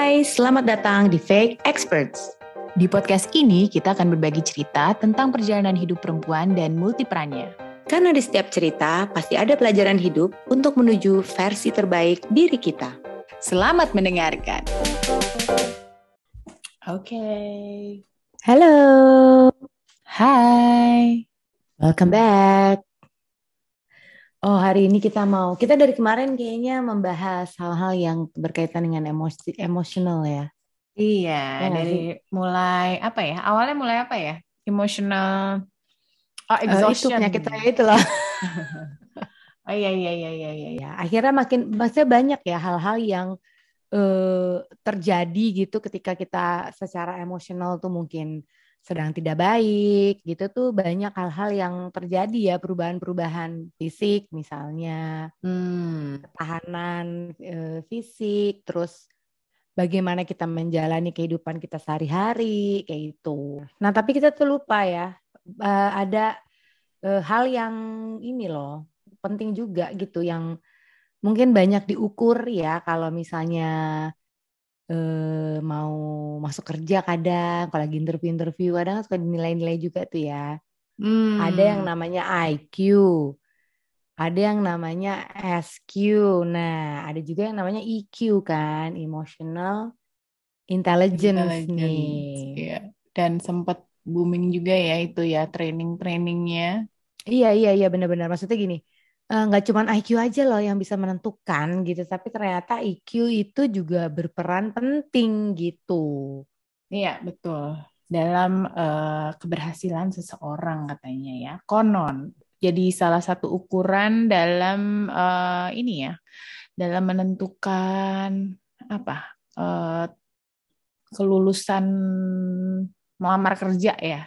Hai, selamat datang di Fake Experts. Di podcast ini kita akan berbagi cerita tentang perjalanan hidup perempuan dan multiperannya. Karena di setiap cerita pasti ada pelajaran hidup untuk menuju versi terbaik diri kita. Selamat mendengarkan. Oke. Okay. Halo. Hai. Welcome back. Oh, hari ini kita mau kita dari kemarin kayaknya membahas hal-hal yang berkaitan dengan emosi emosional ya. Iya, ya, dari sih? mulai apa ya? Awalnya mulai apa ya? Emotional oh, exhaustion. Uh, itu penyakit saya itu loh. oh iya iya iya iya iya. Ya, akhirnya makin maksudnya banyak ya hal-hal yang uh, terjadi gitu ketika kita secara emosional tuh mungkin sedang tidak baik gitu tuh banyak hal-hal yang terjadi ya perubahan-perubahan fisik misalnya hmm. ketahanan e, fisik terus bagaimana kita menjalani kehidupan kita sehari-hari kayak itu nah tapi kita tuh lupa ya e, ada e, hal yang ini loh penting juga gitu yang mungkin banyak diukur ya kalau misalnya eh, mau masuk kerja kadang kalau lagi interview-interview kadang suka dinilai-nilai juga tuh ya. Hmm. Ada yang namanya IQ, ada yang namanya SQ. Nah, ada juga yang namanya EQ kan, emotional intelligence, intelligence nih. Iya. Dan sempat booming juga ya itu ya training-trainingnya. Iya iya iya benar-benar. Maksudnya gini, nggak uh, cuma IQ aja loh yang bisa menentukan gitu, tapi ternyata IQ itu juga berperan penting gitu. Iya betul dalam uh, keberhasilan seseorang katanya ya konon. Jadi salah satu ukuran dalam uh, ini ya dalam menentukan apa uh, kelulusan melamar kerja ya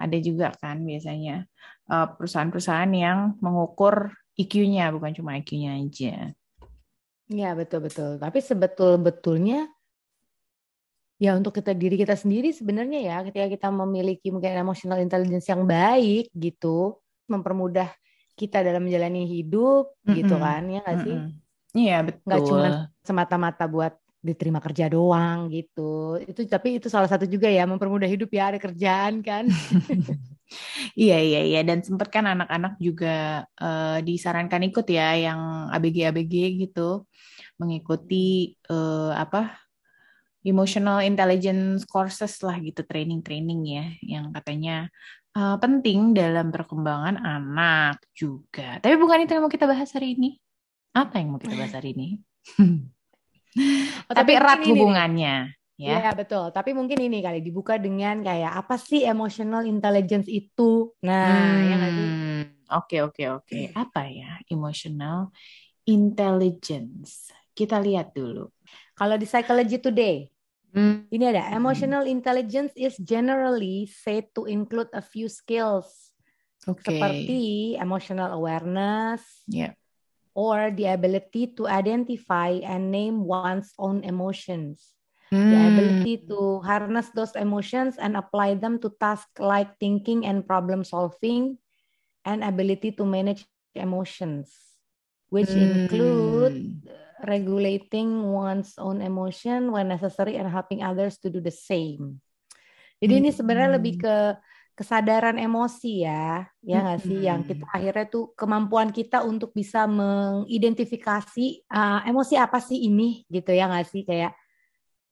ada juga kan biasanya perusahaan-perusahaan yang mengukur IQ-nya bukan cuma IQ-nya aja. Iya betul betul. Tapi sebetul betulnya ya untuk kita diri kita sendiri sebenarnya ya ketika kita memiliki mungkin emotional intelligence yang baik gitu mempermudah kita dalam menjalani hidup mm -hmm. gitu kan ya nggak sih? Iya mm -hmm. betul. Nggak cuma semata-mata buat diterima kerja doang gitu. Itu tapi itu salah satu juga ya mempermudah hidup ya ada kerjaan kan. Iya iya iya dan sempat kan anak-anak juga uh, disarankan ikut ya yang ABG-ABG gitu mengikuti uh, apa emotional intelligence courses lah gitu training-training ya yang katanya uh, penting dalam perkembangan anak juga. Tapi bukan itu yang mau kita bahas hari ini. Apa yang mau kita bahas hari ini? oh, tapi erat hubungannya. Ya. ya betul. Tapi mungkin ini kali dibuka dengan kayak apa sih emotional intelligence itu? Nah, hmm. ya hmm, Oke oke oke. Apa ya emotional intelligence? Kita lihat dulu. Kalau di Psychology Today, hmm. ini ada emotional intelligence is generally said to include a few skills okay. seperti emotional awareness, yeah. or the ability to identify and name one's own emotions Hmm. The ability to harness those emotions and apply them to tasks like thinking and problem solving, and ability to manage emotions, which hmm. include regulating one's own emotion when necessary and helping others to do the same. Jadi hmm. ini sebenarnya lebih ke kesadaran emosi ya, ya nggak sih, yang kita akhirnya tuh kemampuan kita untuk bisa mengidentifikasi uh, emosi apa sih ini, gitu ya nggak sih, kayak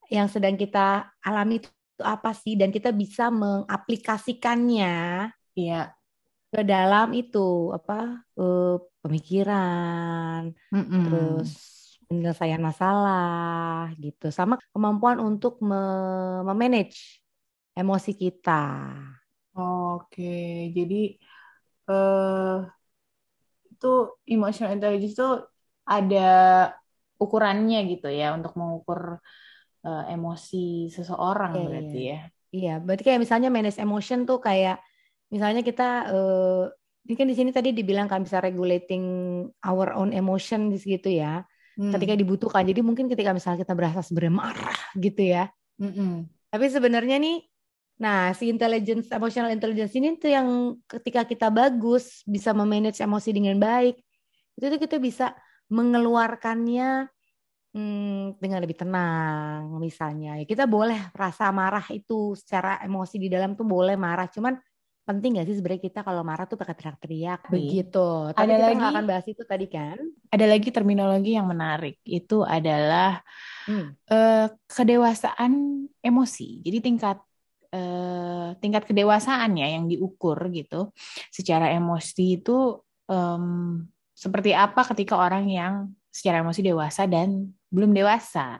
yang sedang kita alami itu apa sih dan kita bisa mengaplikasikannya ya ke dalam itu apa uh, pemikiran mm -mm. terus penyelesaian masalah gitu sama kemampuan untuk me memanage emosi kita. Oke, jadi uh, itu emotional intelligence itu ada ukurannya gitu ya untuk mengukur uh, emosi seseorang okay. berarti ya. Iya, berarti kayak misalnya manage emotion tuh kayak misalnya kita uh, ini kan di sini tadi dibilang kan bisa regulating our own emotion gitu ya. Hmm. Ketika dibutuhkan. Jadi mungkin ketika misalnya kita berasa sebenarnya marah gitu ya. Mm -mm. Tapi sebenarnya nih Nah, si intelligence, emotional intelligence ini tuh yang ketika kita bagus, bisa memanage emosi dengan baik, itu tuh kita bisa mengeluarkannya hmm, dengan lebih tenang misalnya. Ya, kita boleh rasa marah itu secara emosi di dalam tuh boleh marah, cuman penting gak sih sebenarnya kita kalau marah tuh pakai teriak-teriak begitu. Tapi ada kita lagi, akan bahas itu tadi kan. Ada lagi terminologi yang menarik itu adalah hmm. uh, kedewasaan emosi. Jadi tingkat uh, tingkat kedewasaan ya yang diukur gitu secara emosi itu um, seperti apa ketika orang yang secara emosi dewasa dan belum dewasa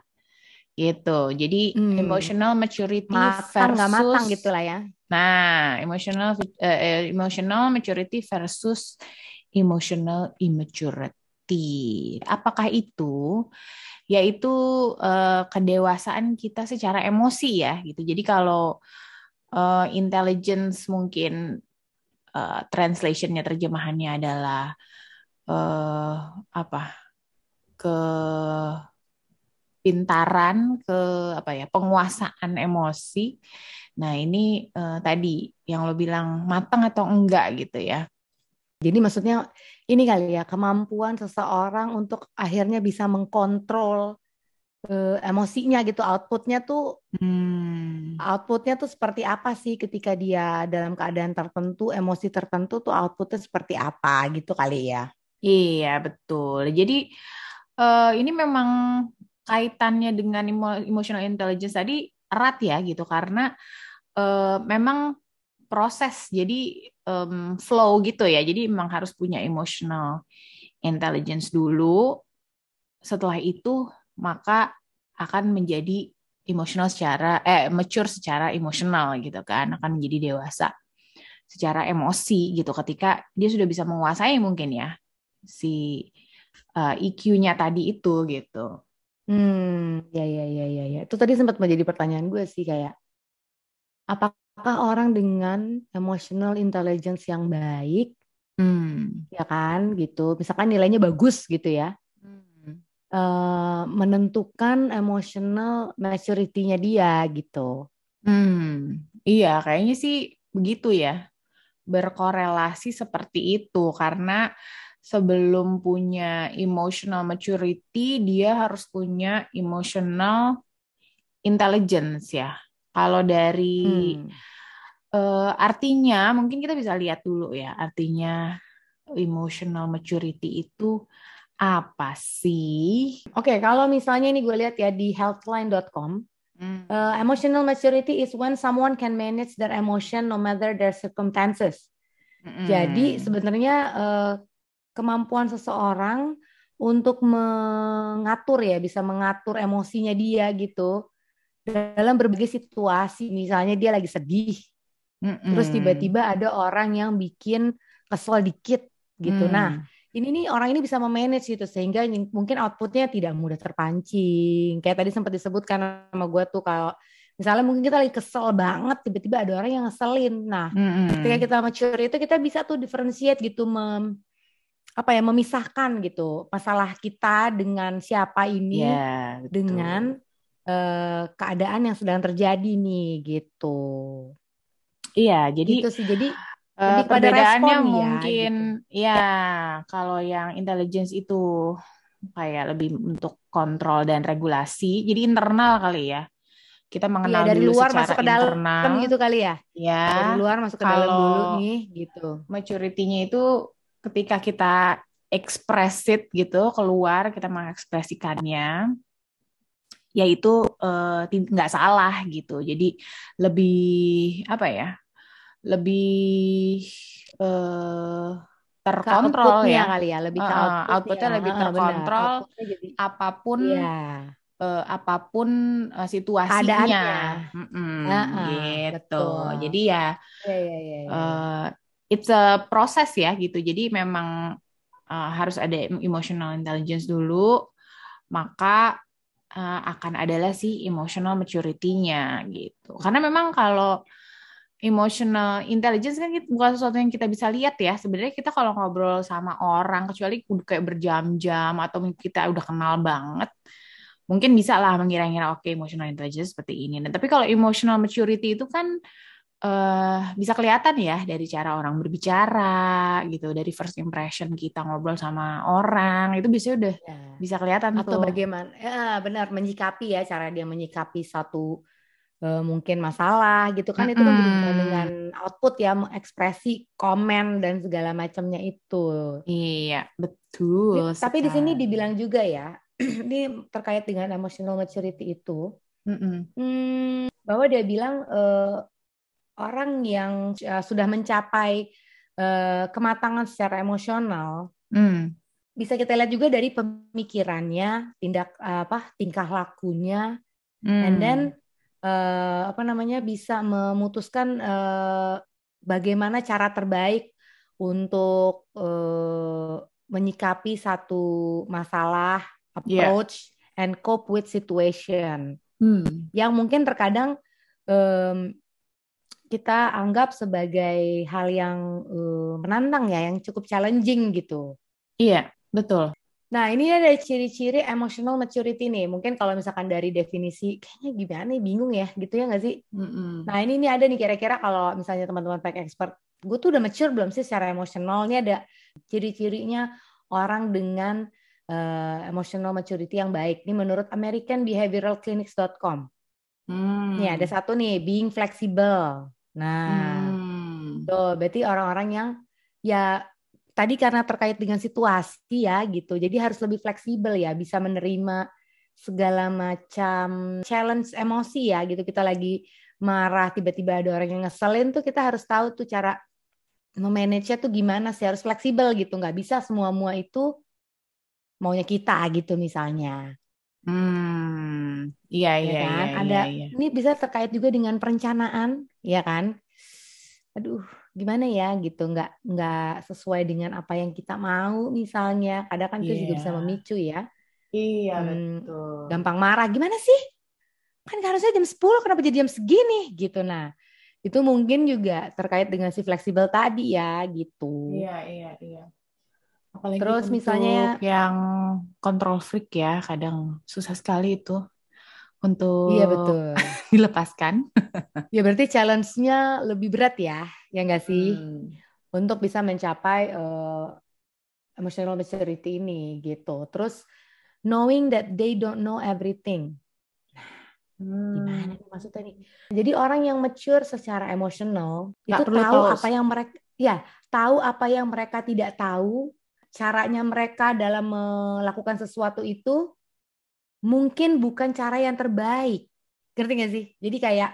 gitu. Jadi hmm. emotional maturity matang, versus matang gitu lah ya. Nah, emotional uh, emotional maturity versus emotional immaturity. Apakah itu yaitu uh, kedewasaan kita secara emosi ya gitu. Jadi kalau uh, intelligence mungkin uh, translationnya terjemahannya adalah uh, apa ke pintaran ke apa ya penguasaan emosi. Nah ini uh, tadi yang lo bilang matang atau enggak gitu ya. Jadi maksudnya ini kali ya kemampuan seseorang untuk akhirnya bisa mengkontrol uh, emosinya gitu outputnya tuh hmm. outputnya tuh seperti apa sih ketika dia dalam keadaan tertentu emosi tertentu tuh outputnya seperti apa gitu kali ya. Iya betul. Jadi uh, ini memang kaitannya dengan emotional intelligence tadi erat ya gitu karena uh, memang proses jadi um, flow gitu ya. Jadi memang harus punya emotional intelligence dulu. Setelah itu maka akan menjadi emotional secara eh mature secara emosional gitu kan. Akan menjadi dewasa secara emosi gitu ketika dia sudah bisa menguasai mungkin ya si uh, eh, EQ-nya tadi itu gitu Hmm, ya ya ya ya ya. Itu tadi sempat menjadi pertanyaan gue sih kayak apakah orang dengan emotional intelligence yang baik, hmm. ya kan gitu, misalkan nilainya bagus gitu ya, hmm. uh, menentukan emotional maturity-nya dia gitu. Hmm, iya kayaknya sih begitu ya, berkorelasi seperti itu karena sebelum punya emotional maturity dia harus punya emotional intelligence ya. Kalau dari hmm. uh, artinya mungkin kita bisa lihat dulu ya artinya emotional maturity itu apa sih? Oke, okay, kalau misalnya ini gue lihat ya di healthline.com, hmm. uh, emotional maturity is when someone can manage their emotion no matter their circumstances. Hmm. Jadi sebenarnya uh, kemampuan seseorang untuk mengatur ya, bisa mengatur emosinya dia gitu dalam berbagai situasi. Misalnya dia lagi sedih, mm-hmm. terus tiba-tiba ada orang yang bikin kesel dikit gitu. Mm. Nah, ini nih orang ini bisa memanage gitu sehingga mungkin outputnya tidak mudah terpancing. Kayak tadi sempat disebutkan sama gue tuh kalau misalnya mungkin kita lagi kesel banget tiba-tiba ada orang yang ngeselin. Nah, mm-hmm. ketika kita mature itu kita bisa tuh differentiate gitu mem apa ya memisahkan gitu masalah kita dengan siapa ini ya, dengan uh, keadaan yang sedang terjadi nih gitu. Iya, jadi itu sih jadi uh, perbedaannya respon, mungkin ya, gitu. ya kalau yang intelligence itu kayak lebih untuk kontrol dan regulasi, jadi internal kali ya. Kita iya, mengenal ya, dari dulu luar masuk ke dalam internal. gitu kali ya. Ya. Dari luar masuk ke dalam dulu nih gitu. Maturity-nya itu ketika kita express it gitu keluar kita mengekspresikannya yaitu uh, nggak salah gitu jadi lebih apa ya lebih uh, terkontrol ya kali ya lebih ke output uh, outputnya ya. lebih terkontrol outputnya jadi, apa pun ya. uh, apa pun uh, situasinya mm -mm, uh, uh, gitu betul. jadi ya, ya, ya, ya, ya. Uh, it's a proses ya gitu. Jadi memang uh, harus ada emotional intelligence dulu, maka uh, akan adalah si emotional maturity-nya gitu. Karena memang kalau emotional intelligence kan bukan sesuatu yang kita bisa lihat ya. Sebenarnya kita kalau ngobrol sama orang kecuali kayak berjam-jam atau kita udah kenal banget, mungkin bisa lah mengira-ngira oke okay, emotional intelligence seperti ini. Nah, tapi kalau emotional maturity itu kan uh, bisa kelihatan ya dari cara orang berbicara gitu, dari first impression kita ngobrol sama orang itu biasanya udah ya. bisa kelihatan atau tuh. bagaimana ya benar menyikapi ya cara dia menyikapi satu uh, mungkin masalah gitu kan mm -hmm. itu kan dengan output ya ekspresi komen dan segala macamnya itu iya betul tapi di sini dibilang juga ya ini terkait dengan emotional maturity itu mm -hmm. hmm, bahwa dia bilang uh, orang yang uh, sudah mencapai uh, kematangan secara emosional mm. bisa kita lihat juga dari pemikirannya tindak uh, apa tingkah lakunya mm. and then uh, apa namanya bisa memutuskan uh, bagaimana cara terbaik untuk uh, menyikapi satu masalah iya. approach yeah. and cope with situation hmm. yang mungkin terkadang um, kita anggap sebagai hal yang uh, menantang ya yang cukup challenging gitu iya betul Nah, ini ada ciri-ciri emotional maturity nih. Mungkin kalau misalkan dari definisi, kayaknya gimana nih, bingung ya, gitu ya nggak sih? Mm-hmm. Nah, ini, ini ada nih kira-kira kalau misalnya teman-teman pack expert, gue tuh udah mature belum sih secara emosional? Ini ada ciri-cirinya orang dengan uh, emotional maturity yang baik. Ini menurut American Behavioral Clinics.com. Hmm. Nih ada satu nih, being flexible. Nah, hmm. tuh berarti orang-orang yang ya tadi karena terkait dengan situasi ya gitu. Jadi harus lebih fleksibel ya, bisa menerima segala macam challenge emosi ya gitu. Kita lagi marah tiba-tiba ada orang yang ngeselin tuh kita harus tahu tuh cara memanage-nya tuh gimana sih harus fleksibel gitu nggak bisa semua mua itu maunya kita gitu misalnya hmm iya iya, ya kan? iya ada iya, iya. ini bisa terkait juga dengan perencanaan ya kan? Aduh gimana ya gitu nggak nggak sesuai dengan apa yang kita mau misalnya. Kadang kan itu yeah. juga bisa iya. memicu ya. Iya hmm, betul. gampang marah. Gimana sih? Kan harusnya jam 10 kenapa jadi jam segini? Gitu. Nah itu mungkin juga terkait dengan si fleksibel tadi ya gitu. Iya iya iya. Apalagi terus misalnya yang kontrol freak ya kadang susah sekali itu untuk iya betul dilepaskan. ya berarti challenge-nya lebih berat ya, ya nggak sih? Hmm. Untuk bisa mencapai uh, emotional maturity ini gitu. Terus knowing that they don't know everything. Hmm. Gimana nih maksudnya nih? Jadi orang yang mature secara emosional itu tahu, tahu apa yang mereka ya, tahu apa yang mereka tidak tahu, caranya mereka dalam melakukan sesuatu itu mungkin bukan cara yang terbaik. Ngerti gak sih? Jadi kayak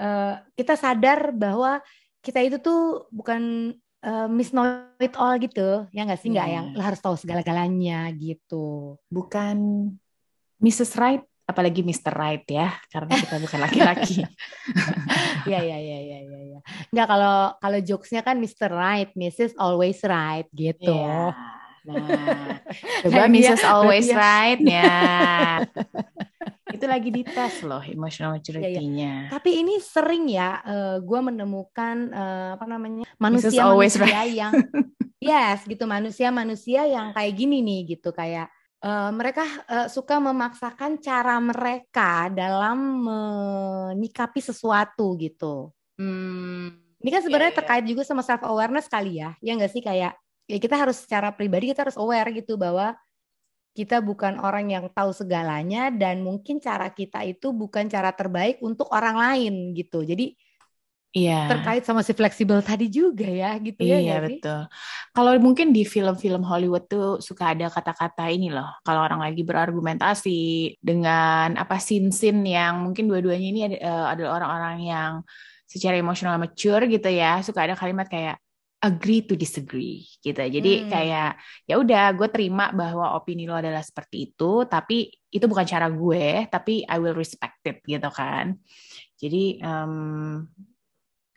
uh, kita sadar bahwa kita itu tuh bukan uh, miss know it all gitu. Ya gak sih? Nggak yeah. yang lo harus tahu segala-galanya gitu. Bukan Mrs. Right apalagi Mr. Right ya karena kita bukan laki-laki. Iya iya iya iya iya. Ya. Enggak kalau kalau jokesnya kan Mr. Right, Mrs. Always Right gitu. Yeah. Nah, coba Mrs. Always dia. Right ya. itu lagi dites loh emotional maturity-nya. Ya, ya. Tapi ini sering ya, uh, eh, gue menemukan uh, apa namanya manusia manusia right. yang yes gitu manusia manusia yang kayak gini nih gitu kayak uh, mereka uh, suka memaksakan cara mereka dalam menyikapi sesuatu gitu. Hmm, ini kan sebenarnya yeah, yeah. terkait juga sama self awareness kali ya, ya nggak sih kayak ya kita harus secara pribadi kita harus aware gitu bahwa kita bukan orang yang tahu segalanya dan mungkin cara kita itu bukan cara terbaik untuk orang lain gitu. Jadi Iya. Terkait sama si fleksibel tadi juga ya gitu iya, ya. Iya betul. Kalau mungkin di film-film Hollywood tuh suka ada kata-kata ini loh. Kalau orang lagi berargumentasi dengan apa sin-sin yang mungkin dua-duanya ini uh, adalah orang-orang yang secara emosional mature gitu ya. Suka ada kalimat kayak agree to disagree gitu. Jadi hmm. kayak ya udah gue terima bahwa opini lo adalah seperti itu, tapi itu bukan cara gue, tapi I will respect it gitu kan. Jadi um,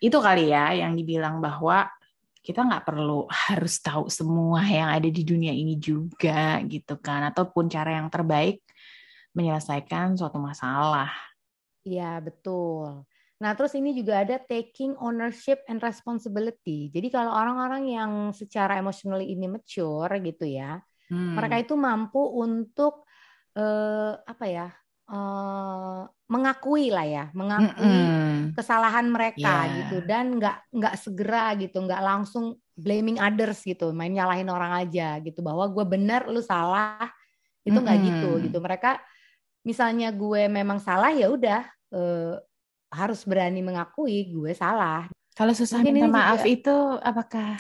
itu kali ya yang dibilang bahwa kita nggak perlu harus tahu semua yang ada di dunia ini juga gitu kan, ataupun cara yang terbaik menyelesaikan suatu masalah. Iya betul. Nah, terus ini juga ada taking ownership and responsibility. Jadi kalau orang-orang yang secara emotionally ini mature gitu ya, hmm. mereka itu mampu untuk uh, apa ya, uh, mengakui lah ya, mengakui mm -mm. kesalahan mereka yeah. gitu dan nggak nggak segera gitu, nggak langsung blaming others gitu, main nyalahin orang aja gitu bahwa gue benar, lu salah, itu nggak mm gitu gitu. Mereka misalnya gue memang salah ya udah uh, harus berani mengakui gue salah. Kalau susah Mungkin minta maaf juga... itu apakah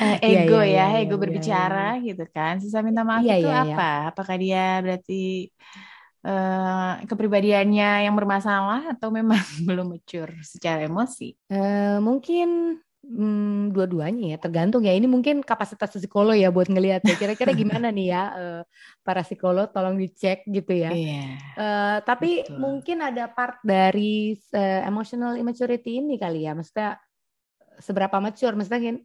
uh, ego ya, ya, ya, ego ya, berbicara ya, ya. gitu kan. Susah minta maaf ya, itu ya, apa? Ya. Apakah dia berarti uh, kepribadiannya yang bermasalah atau memang belum mature secara emosi? Uh, mungkin Hmm, dua-duanya ya, tergantung ya. Ini mungkin kapasitas psikolog ya buat ngelihat ya. Kira-kira gimana nih ya uh, para psikolog, tolong dicek gitu ya. Yeah, uh, tapi betul. mungkin ada part dari uh, emotional immaturity ini kali ya. Maksudnya seberapa mature maksudnya kan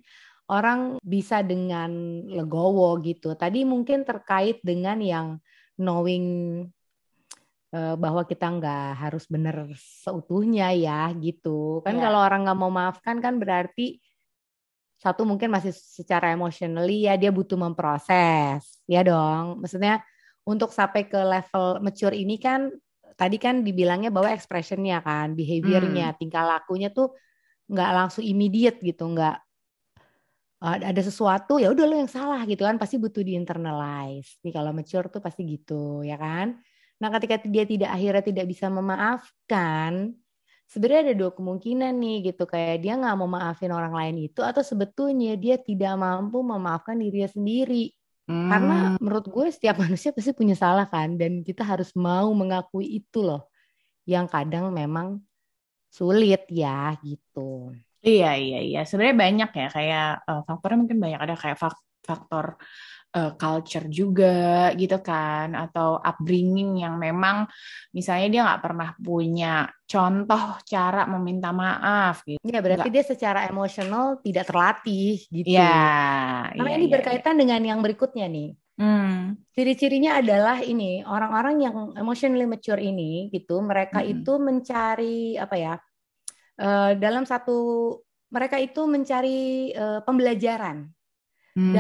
orang bisa dengan legowo gitu tadi mungkin terkait dengan yang knowing bahwa kita nggak harus benar seutuhnya ya gitu kan yeah. kalau orang nggak mau maafkan kan berarti satu mungkin masih secara emotionally ya dia butuh memproses ya dong maksudnya untuk sampai ke level mature ini kan tadi kan dibilangnya bahwa expressionnya kan behaviornya hmm. tingkah lakunya tuh nggak langsung immediate gitu nggak ada sesuatu ya udah lo yang salah gitu kan pasti butuh di internalize nih kalau mature tuh pasti gitu ya kan nah ketika dia tidak akhirnya tidak bisa memaafkan sebenarnya ada dua kemungkinan nih gitu kayak dia nggak mau maafin orang lain itu atau sebetulnya dia tidak mampu memaafkan dirinya sendiri hmm. karena menurut gue setiap manusia pasti punya salah kan dan kita harus mau mengakui itu loh yang kadang memang sulit ya gitu. Iya iya iya sebenarnya banyak ya kayak uh, faktornya mungkin banyak ada kayak faktor uh, culture juga gitu kan atau upbringing yang memang misalnya dia nggak pernah punya contoh cara meminta maaf gitu. Iya berarti gak. dia secara emosional tidak terlatih gitu. Iya. Karena ya, ini ya, berkaitan ya. dengan yang berikutnya nih. Hmm. Ciri-cirinya adalah ini orang-orang yang emotionally mature ini gitu, mereka hmm. itu mencari apa ya? Uh, dalam satu mereka itu mencari uh, pembelajaran hmm.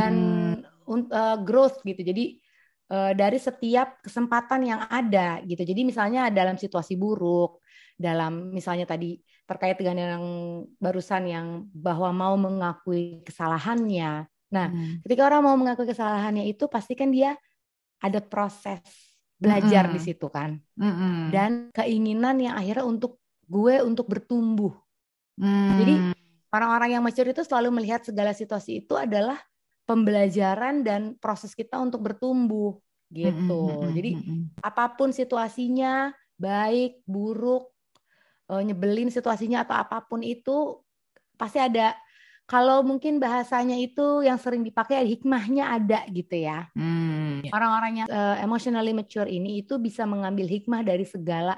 Uh, growth gitu. Jadi uh, dari setiap kesempatan yang ada gitu. Jadi misalnya dalam situasi buruk, dalam misalnya tadi terkait dengan yang barusan yang bahwa mau mengakui kesalahannya Nah, hmm. ketika orang mau mengakui kesalahannya itu pasti kan dia ada proses belajar hmm. di situ kan. Hmm. Dan keinginan yang akhirnya untuk gue untuk bertumbuh. Hmm. Jadi orang-orang yang mature itu selalu melihat segala situasi itu adalah pembelajaran dan proses kita untuk bertumbuh gitu. Jadi apa pun situasinya, baik, buruk, eh, nyebelin situasinya atau apa pun itu pasti ada kalau mungkin bahasanya itu yang sering dipakai hikmahnya ada gitu ya. Hmm. Orang-orang yang uh, emotionally mature ini itu bisa mengambil hikmah dari segala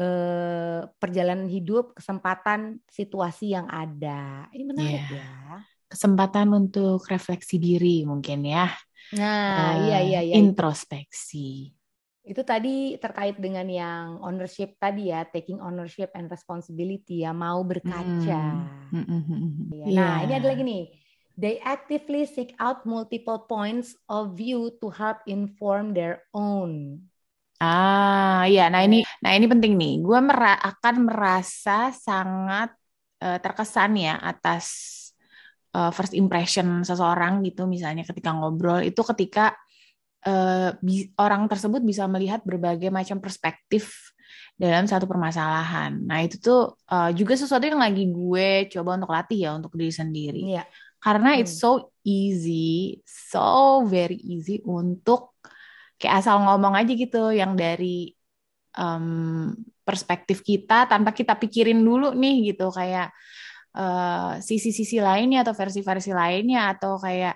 uh, perjalanan hidup, kesempatan, situasi yang ada. Ini menarik yeah. ya. Kesempatan untuk refleksi diri mungkin ya. Nah, uh, iya iya iya. Introspeksi. Itu tadi terkait dengan yang ownership tadi ya, taking ownership and responsibility ya, mau berkaca. Hmm. Hmm, hmm, ya. Nah, ini ada lagi nih. They actively seek out multiple points of view to help inform their own. Ah, ya. Nah ini, nah ini penting nih. Gue mera akan merasa sangat uh, terkesan ya atas uh, first impression seseorang gitu, misalnya ketika ngobrol itu ketika uh, orang tersebut bisa melihat berbagai macam perspektif dalam satu permasalahan. Nah itu tuh uh, juga sesuatu yang lagi gue coba untuk latih ya untuk diri sendiri. Iya. Karena hmm. it's so easy, so very easy untuk kayak asal ngomong aja gitu yang dari um, perspektif kita tanpa kita pikirin dulu nih gitu kayak sisi sisi-sisi lainnya atau versi-versi lainnya atau kayak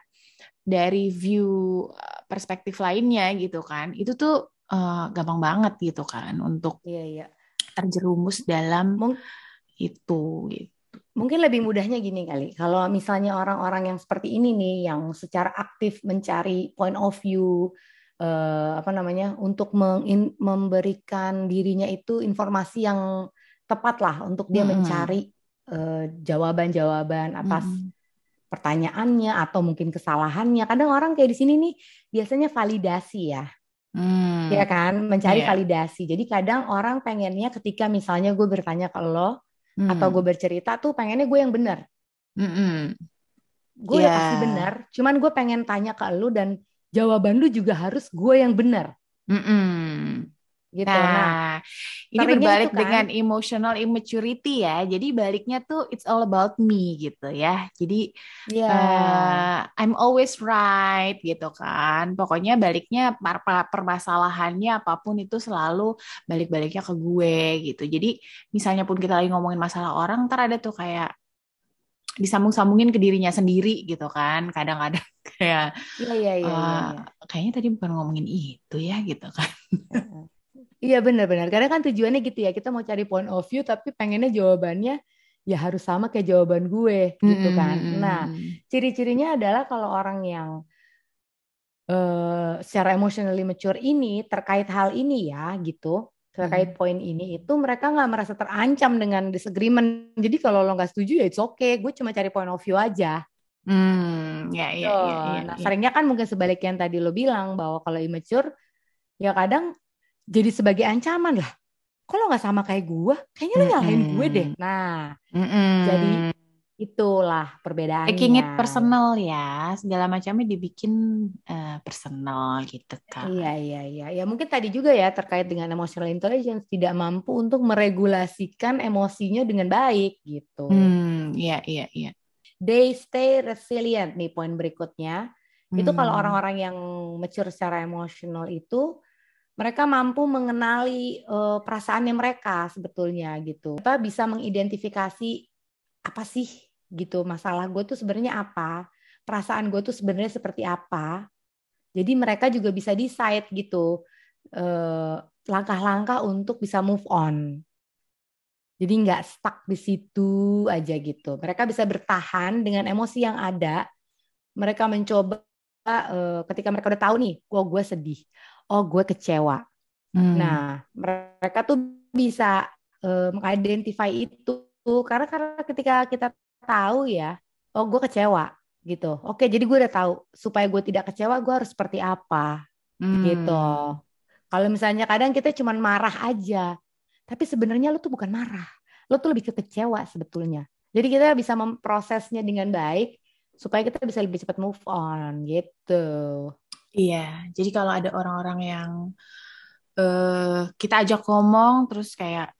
dari view perspektif lainnya gitu kan itu tuh uh, gampang banget gitu kan untuk iya, iya. terjerumus dalam Mung itu gitu. Mungkin lebih mudahnya gini kali, kalau misalnya orang-orang yang seperti ini nih, yang secara aktif mencari point of view, uh, apa namanya, untuk memberikan dirinya itu informasi yang tepat lah untuk dia hmm. mencari uh, jawaban-jawaban atas hmm pertanyaannya atau mungkin kesalahannya. Kadang orang kayak di sini nih biasanya validasi ya. Hmm. Ya kan, mencari yeah. validasi. Jadi kadang orang pengennya ketika misalnya gue bertanya ke lo hmm. atau gue bercerita tuh pengennya gue yang benar. Hmm. Gue yeah. pasti benar, cuman gue pengen tanya ke lo dan jawaban lu juga harus gue yang benar. Hmm gitu. Nah, nah ini berbalik kan, dengan emotional immaturity ya. Jadi baliknya tuh it's all about me gitu ya. Jadi yeah. uh, I'm always right gitu kan. Pokoknya baliknya per permasalahannya apa pun itu selalu balik-baliknya ke gue gitu. Jadi misalnya pun kita lagi ngomongin masalah orang, ntar ada tuh kayak disambung-sambungin ke dirinya sendiri gitu kan kadang-kadang kayak iya, iya, iya, uh, iya. kayaknya tadi bukan ngomongin itu ya gitu kan Iya benar-benar. Karena kan tujuannya gitu ya. Kita mau cari point of view tapi pengennya jawabannya ya harus sama kayak jawaban gue gitu kan. Nah, ciri-cirinya adalah kalau orang yang uh, secara emotionally mature ini terkait hal ini ya gitu terkait hmm. poin ini itu mereka nggak merasa terancam dengan disagreement. Jadi kalau lo nggak setuju ya it's okay. Gue cuma cari point of view aja. Hmm, ya, ya, ya, ya, Nah, ya. seringnya kan mungkin sebaliknya yang tadi lo bilang bahwa kalau immature ya kadang jadi sebagai ancaman lah. Kalau nggak sama kayak gue, kayaknya lo nyalahin gue deh. Nah, mm-hmm. jadi itulah perbedaannya. Making it personal ya, segala macamnya dibikin uh, personal gitu kan. Iya iya iya. Ya mungkin tadi juga ya terkait dengan emotional intelligence tidak mampu untuk meregulasikan emosinya dengan baik gitu. Hmm, iya iya iya. They stay resilient nih poin berikutnya. Hmm. Itu kalau hmm. orang-orang yang mature secara emosional itu mereka mampu mengenali uh, perasaannya mereka sebetulnya gitu. Kita bisa mengidentifikasi apa sih gitu masalah gue tuh sebenarnya apa, perasaan gue tuh sebenarnya seperti apa. Jadi mereka juga bisa decide gitu langkah langkah-langkah untuk bisa move on. Jadi nggak stuck di situ aja gitu. Mereka bisa bertahan dengan emosi yang ada. Mereka mencoba uh, ketika mereka udah tahu nih, gue gue sedih oh gue kecewa. Hmm. Nah, mereka tuh bisa uh, mengidentify itu karena karena ketika kita tahu ya, oh gue kecewa gitu. Oke, jadi gue udah tahu supaya gue tidak kecewa gue harus seperti apa hmm. gitu. Kalau misalnya kadang kita cuma marah aja, tapi sebenarnya lo tuh bukan marah, lo tuh lebih ke kecewa sebetulnya. Jadi kita bisa memprosesnya dengan baik supaya kita bisa lebih cepat move on gitu. Iya, jadi kalau ada orang-orang yang uh, kita ajak ngomong terus kayak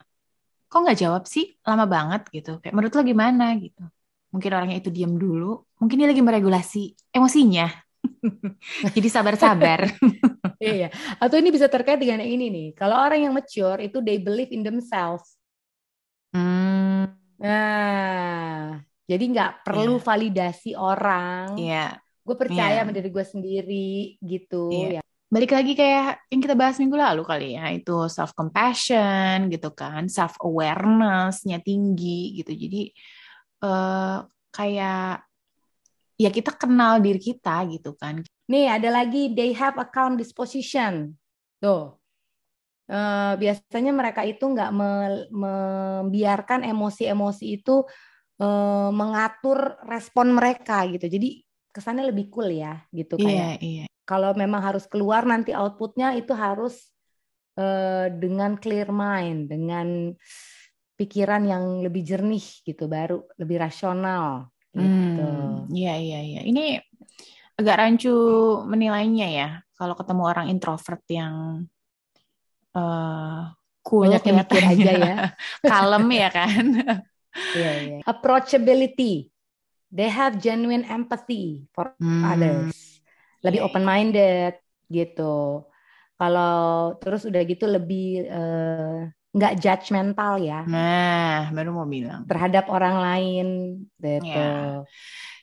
kok nggak jawab sih lama banget gitu. Kayak menurut lo gimana gitu. Mungkin orangnya itu diam dulu, mungkin dia lagi meregulasi emosinya. jadi sabar-sabar. iya, atau ini bisa terkait dengan yang ini nih. Kalau orang yang mature itu they believe in themselves. Hmm. Nah, jadi nggak perlu yeah. validasi orang. Iya. Yeah gue percaya yeah. sama diri gue sendiri gitu yeah. ya. Balik lagi kayak yang kita bahas minggu lalu kali ya itu self compassion gitu kan self awarenessnya tinggi gitu. Jadi uh, kayak ya kita kenal diri kita gitu kan. Nih ada lagi they have account disposition. Tuh. Uh, biasanya mereka itu nggak me membiarkan emosi-emosi itu uh, mengatur respon mereka gitu. Jadi kesannya lebih cool ya gitu iya, kayak. Iya, iya. Kalau memang harus keluar nanti outputnya itu harus uh, dengan clear mind, dengan pikiran yang lebih jernih gitu, baru lebih rasional gitu. Hmm, iya iya iya. Ini agak rancu menilainya ya kalau ketemu orang introvert yang uh, cool banyak yang mikir aja ya kalem ya kan iya, iya. approachability they have genuine empathy for hmm. others lebih yeah. open minded gitu kalau terus udah gitu lebih uh, nggak judgmental ya nah baru mau bilang terhadap orang lain gitu yeah.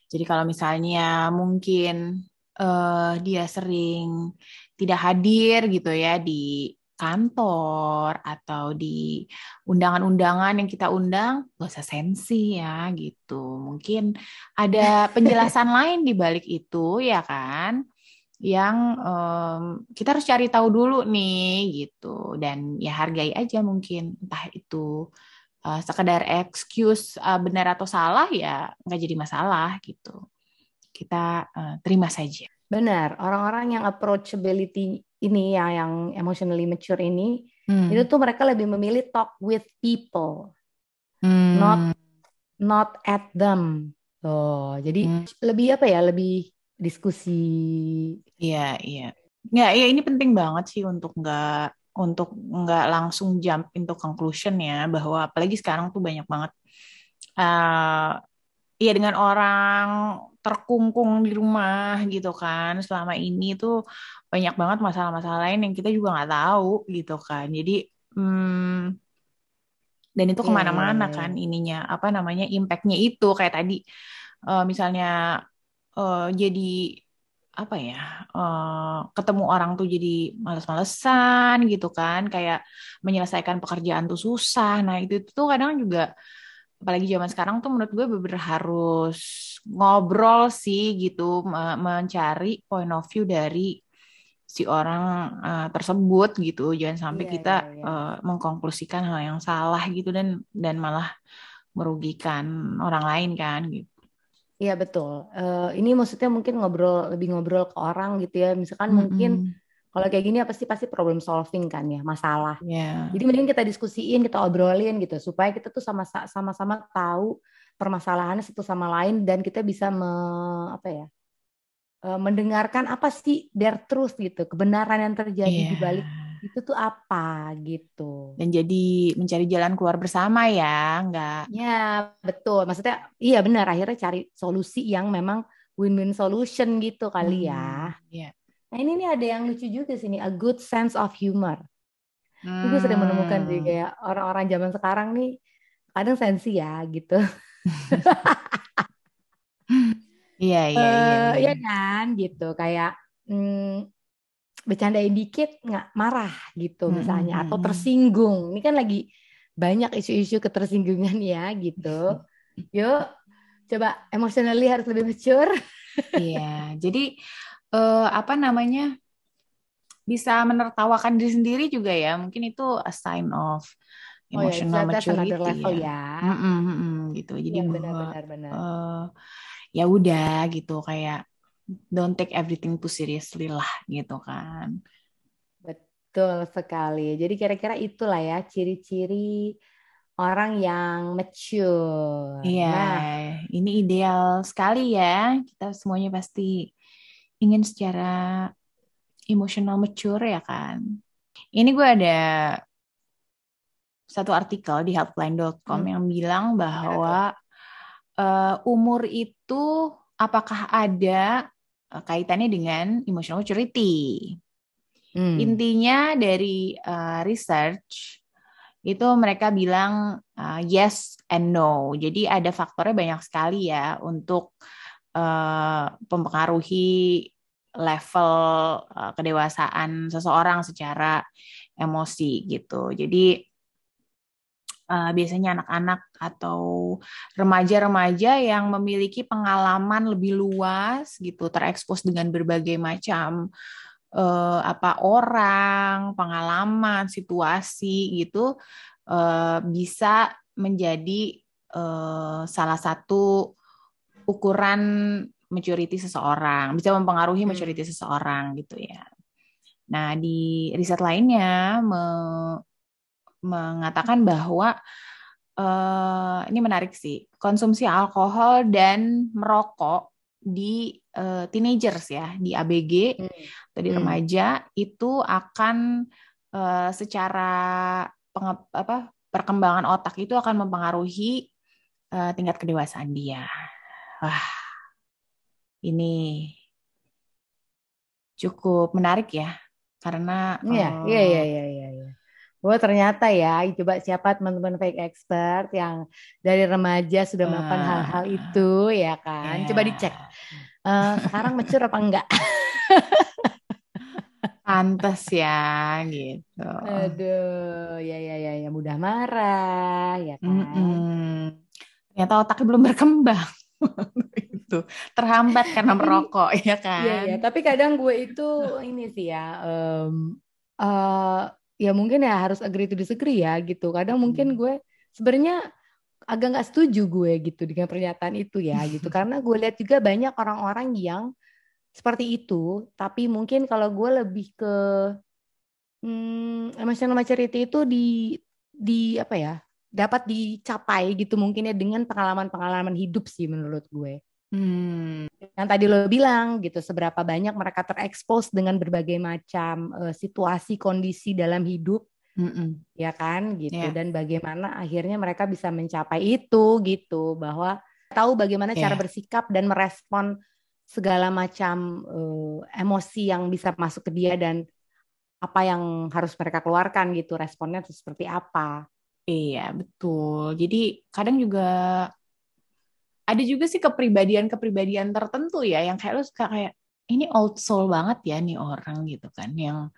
jadi kalau misalnya mungkin uh, dia sering tidak hadir gitu ya di kantor atau di undangan-undangan yang kita undang gak usah sensi ya gitu. Mungkin ada penjelasan lain di balik itu ya kan? Yang um, kita harus cari tahu dulu nih gitu. Dan ya hargai aja mungkin entah itu uh, sekedar excuse uh, benar atau salah ya nggak jadi masalah gitu. Kita uh, terima saja. Benar orang-orang yang approachability ini ya yang emotionally mature ini hmm. itu tuh mereka lebih memilih talk with people hmm. not not at them tuh jadi hmm. lebih apa ya lebih diskusi iya iya ya ya ini penting banget sih untuk nggak untuk nggak langsung jump into conclusion ya bahwa apalagi sekarang tuh banyak banget uh, ya dengan orang terkungkung di rumah gitu kan. Selama ini tuh banyak banget masalah-masalah lain yang kita juga nggak tahu gitu kan. Jadi hmm, dan itu iya, ke mana-mana yeah, yeah, kan ininya apa namanya impactnya itu. Kayak tadi uh, misalnya uh, jadi apa ya uh, ketemu orang tuh jadi males-malesan gitu kan. Kayak menyelesaikan pekerjaan tuh susah. Nah itu tuh kadang juga apalagi zaman sekarang tuh menurut gue bener harus ngobrol sih gitu mencari point of view dari si orang uh, tersebut gitu jangan sampai yeah, kita yeah, yeah. Uh, mengkonklusikan hal yang salah gitu dan dan malah merugikan orang lain kan gitu Iya betul. Uh, ini maksudnya mungkin ngobrol lebih ngobrol ke orang gitu ya. Misalkan mm -hmm. mungkin kalau kayak gini pasti pasti problem solving kan ya masalah. Yeah. Jadi mending kita diskusiin, kita obrolin gitu supaya kita tuh sama-sama sama tahu permasalahannya satu sama lain dan kita bisa me, apa ya uh, mendengarkan apa sih their truth gitu, kebenaran yang terjadi yeah. di balik itu tuh apa gitu. Dan jadi mencari jalan keluar bersama ya, enggak? Ya betul. Maksudnya iya benar. Akhirnya cari solusi yang memang win-win solution gitu kali ya. hmm, ya. Yeah. Nah ini nih ada yang lucu juga sini, a good sense of humor. Hmm. Gue sering menemukan sih kayak orang-orang zaman sekarang nih kadang sensi ya gitu. Iya iya iya. Uh, iya kan gitu kayak hmm, bercandain dikit nggak marah gitu misalnya hmm. atau tersinggung. Ini kan lagi banyak isu-isu ketersinggungan ya gitu. Yuk coba emotionally harus lebih mature. Iya, jadi uh, apa namanya bisa menertawakan diri sendiri juga ya. Mungkin itu a sign of emotional oh, ya, maturity level ya. ya. Mm -mm, gitu. Jadi ya, benar, benar, benar. Uh, ya udah gitu kayak don't take everything too seriously lah gitu kan. Betul sekali. Jadi kira-kira itulah ya ciri-ciri orang yang mature. Iya, nah, ini ideal sekali ya. Kita semuanya pasti ingin secara emosional mature ya kan. Ini gue ada satu artikel di helpline.com hmm. yang bilang bahwa uh, umur itu apakah ada uh, kaitannya dengan emotional maturity. Hmm. Intinya dari uh, research itu mereka bilang uh, yes and no. Jadi ada faktornya banyak sekali ya untuk uh, mempengaruhi level uh, kedewasaan seseorang secara emosi gitu. Jadi uh, biasanya anak-anak atau remaja-remaja yang memiliki pengalaman lebih luas gitu terekspos dengan berbagai macam apa orang, pengalaman, situasi gitu bisa menjadi salah satu ukuran maturity seseorang, bisa mempengaruhi hmm. maturity seseorang gitu ya. Nah, di riset lainnya me mengatakan bahwa uh, ini menarik sih konsumsi alkohol dan merokok di uh, teenagers ya di ABG hmm. atau di hmm. remaja itu akan uh, secara penge, apa perkembangan otak itu akan mempengaruhi uh, tingkat kedewasaan dia. Wah, ini cukup menarik ya karena iya iya iya iya iya ya. Oh ternyata ya, coba siapa teman-teman fake expert yang dari remaja sudah melakukan uh, hal-hal itu ya kan? Yeah. Coba dicek. Uh, sekarang mature apa enggak? Pantes ya gitu. Aduh, ya ya ya ya mudah marah ya kan. Mm -mm. Ternyata otaknya belum berkembang. Itu terhambat karena merokok ya kan. Iya ya, tapi kadang gue itu ini sih ya um, uh, ya mungkin ya harus agree to disagree ya gitu. Kadang mungkin hmm. gue sebenarnya agak nggak setuju gue gitu dengan pernyataan itu ya gitu. Karena gue lihat juga banyak orang-orang yang seperti itu. Tapi mungkin kalau gue lebih ke hmm, emotional maturity itu di di apa ya dapat dicapai gitu mungkin ya dengan pengalaman-pengalaman hidup sih menurut gue. Hmm. Yang tadi lo bilang gitu, seberapa banyak mereka terekspos dengan berbagai macam uh, situasi kondisi dalam hidup, Mm-mm. ya kan gitu, yeah. dan bagaimana akhirnya mereka bisa mencapai itu gitu, bahwa tahu bagaimana yeah. cara bersikap dan merespon segala macam uh, emosi yang bisa masuk ke dia dan apa yang harus mereka keluarkan gitu, responnya seperti apa. Iya betul. Jadi kadang juga ada juga sih kepribadian-kepribadian tertentu ya yang kayak lu suka kayak ini old soul banget ya nih orang gitu kan. Yang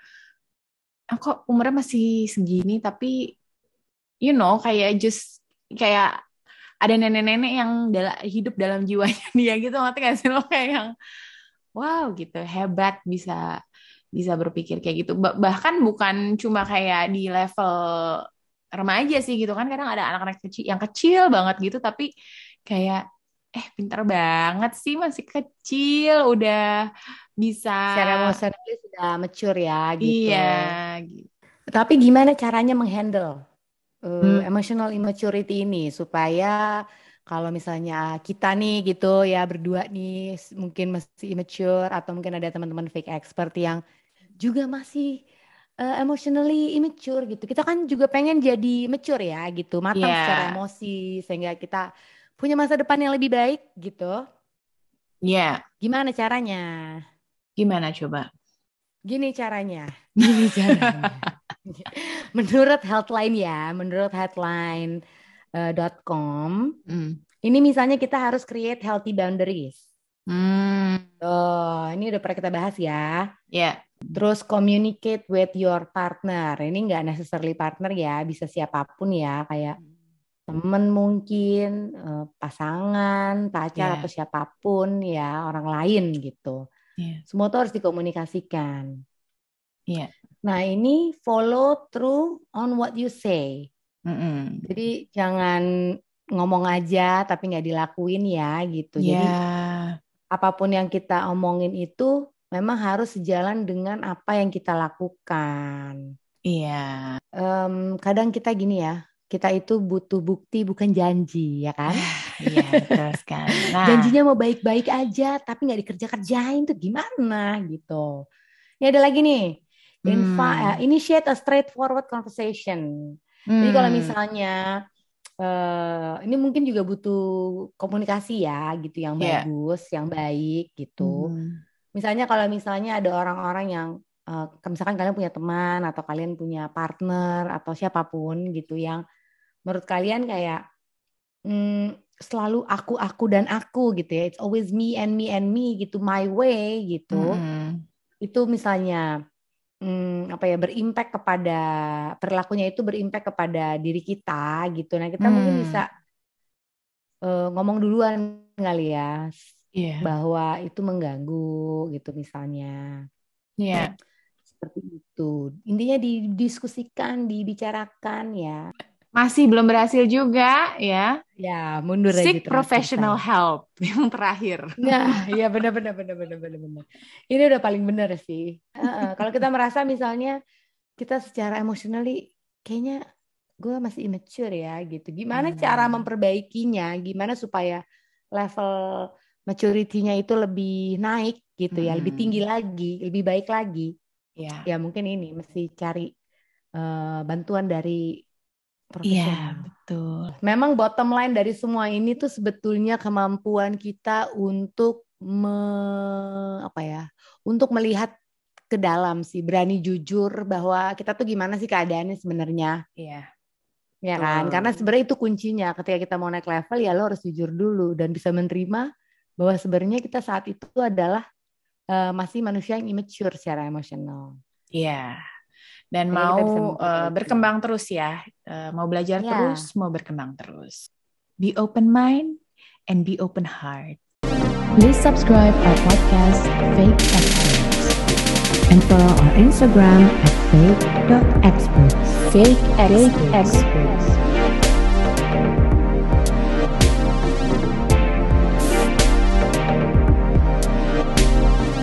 ah, kok umurnya masih segini? Tapi you know kayak just kayak ada nenek-nenek yang dal hidup dalam jiwanya dia gitu ngerti gak sih lo? Kayak yang wow gitu. Hebat bisa bisa berpikir kayak gitu. Bahkan bukan cuma kayak di level remaja sih gitu kan kadang ada anak-anak kecil yang kecil banget gitu tapi kayak eh pintar banget sih masih kecil udah bisa secara emosional sudah mature ya gitu. Iya. Gitu. Tapi gimana caranya menghandle uh, hmm. emotional immaturity ini supaya kalau misalnya kita nih gitu ya berdua nih mungkin masih immature atau mungkin ada teman-teman fake expert yang juga masih uh, emotionally immature gitu. Kita kan juga pengen jadi mature ya gitu, matang yeah. secara emosi sehingga kita punya masa depan yang lebih baik gitu. Iya. Yeah. Gimana caranya? Gimana coba? Gini caranya. Gini caranya. menurut Healthline ya, menurut headline.com, uh, mm. ini misalnya kita harus create healthy boundaries. Hmm. Oh, ini udah pernah kita bahas ya. Ya. Yeah. Terus communicate with your partner. Ini nggak necessarily partner ya, bisa siapa pun ya, kayak hmm temen mungkin, uh, pasangan, pacar yeah. atau siapa pun ya, orang lain gitu. Yeah. Semua itu harus dikomunikasikan. Yeah. Nah ini follow through on what you say. Mm -hmm. Jadi jangan ngomong aja tapi nggak dilakuin ya gitu. Yeah. Jadi apa pun yang kita omongin itu memang harus sejalan dengan apa yang kita lakukan. Iya. Um, kadang kita gini ya, kita itu butuh bukti bukan janji ya kan? Iya terus kan. Nah. Janjinya mau baik-baik aja tapi nggak dikerja-kerjain tuh gimana gitu. Ini ada lagi nih. Hmm. uh, initiate a straightforward conversation. Hmm. Jadi kalau hmm. misalnya uh, ini mungkin juga butuh komunikasi ya gitu yang yeah. bagus, yang baik gitu. Hmm. Misalnya kalau misalnya ada orang-orang yang uh, misalkan kalian punya teman atau kalian punya partner atau siapa pun gitu yang menurut kalian kayak hmm, selalu aku aku dan aku gitu ya it's always me and me and me gitu my way gitu mm. itu misalnya hmm, apa ya berimpact kepada perilakunya itu berimpact kepada diri kita gitu nah kita mm. mungkin hmm. bisa uh, ngomong duluan kali ya yeah. bahwa itu mengganggu gitu misalnya yeah. seperti itu intinya didiskusikan dibicarakan ya masih belum berhasil juga ya. Ya, mundur Seek aja professional help yang terakhir. Nah, iya benar benar benar benar benar benar. Ini udah paling benar sih. Uh, kalau kita merasa misalnya kita secara emotionally kayaknya gue masih immature ya gitu. Gimana hmm. cara memperbaikinya? Gimana supaya level maturity-nya itu lebih naik gitu ya, lebih tinggi hmm. lagi, lebih baik lagi. Ya, ya mungkin ini mesti cari uh, bantuan dari Iya, betul. Memang bottom line dari semua ini tuh sebetulnya kemampuan kita untuk me, apa ya? Untuk melihat ke dalam sih, berani jujur bahwa kita tuh gimana sih keadaannya sebenarnya. Iya. Ya kan? Karena sebenarnya itu kuncinya. Ketika kita mau naik level ya lo harus jujur dulu dan bisa menerima bahwa sebenarnya kita saat itu adalah uh, masih manusia yang immature secara emosional. Iya dan Jadi mau uh, berkembang terus ya, uh, mau belajar yeah. terus, mau berkembang terus. Be open mind and be open heart. Please subscribe our podcast Fake Experts and follow our Instagram at fake.experts. Fake experts. Fake experts.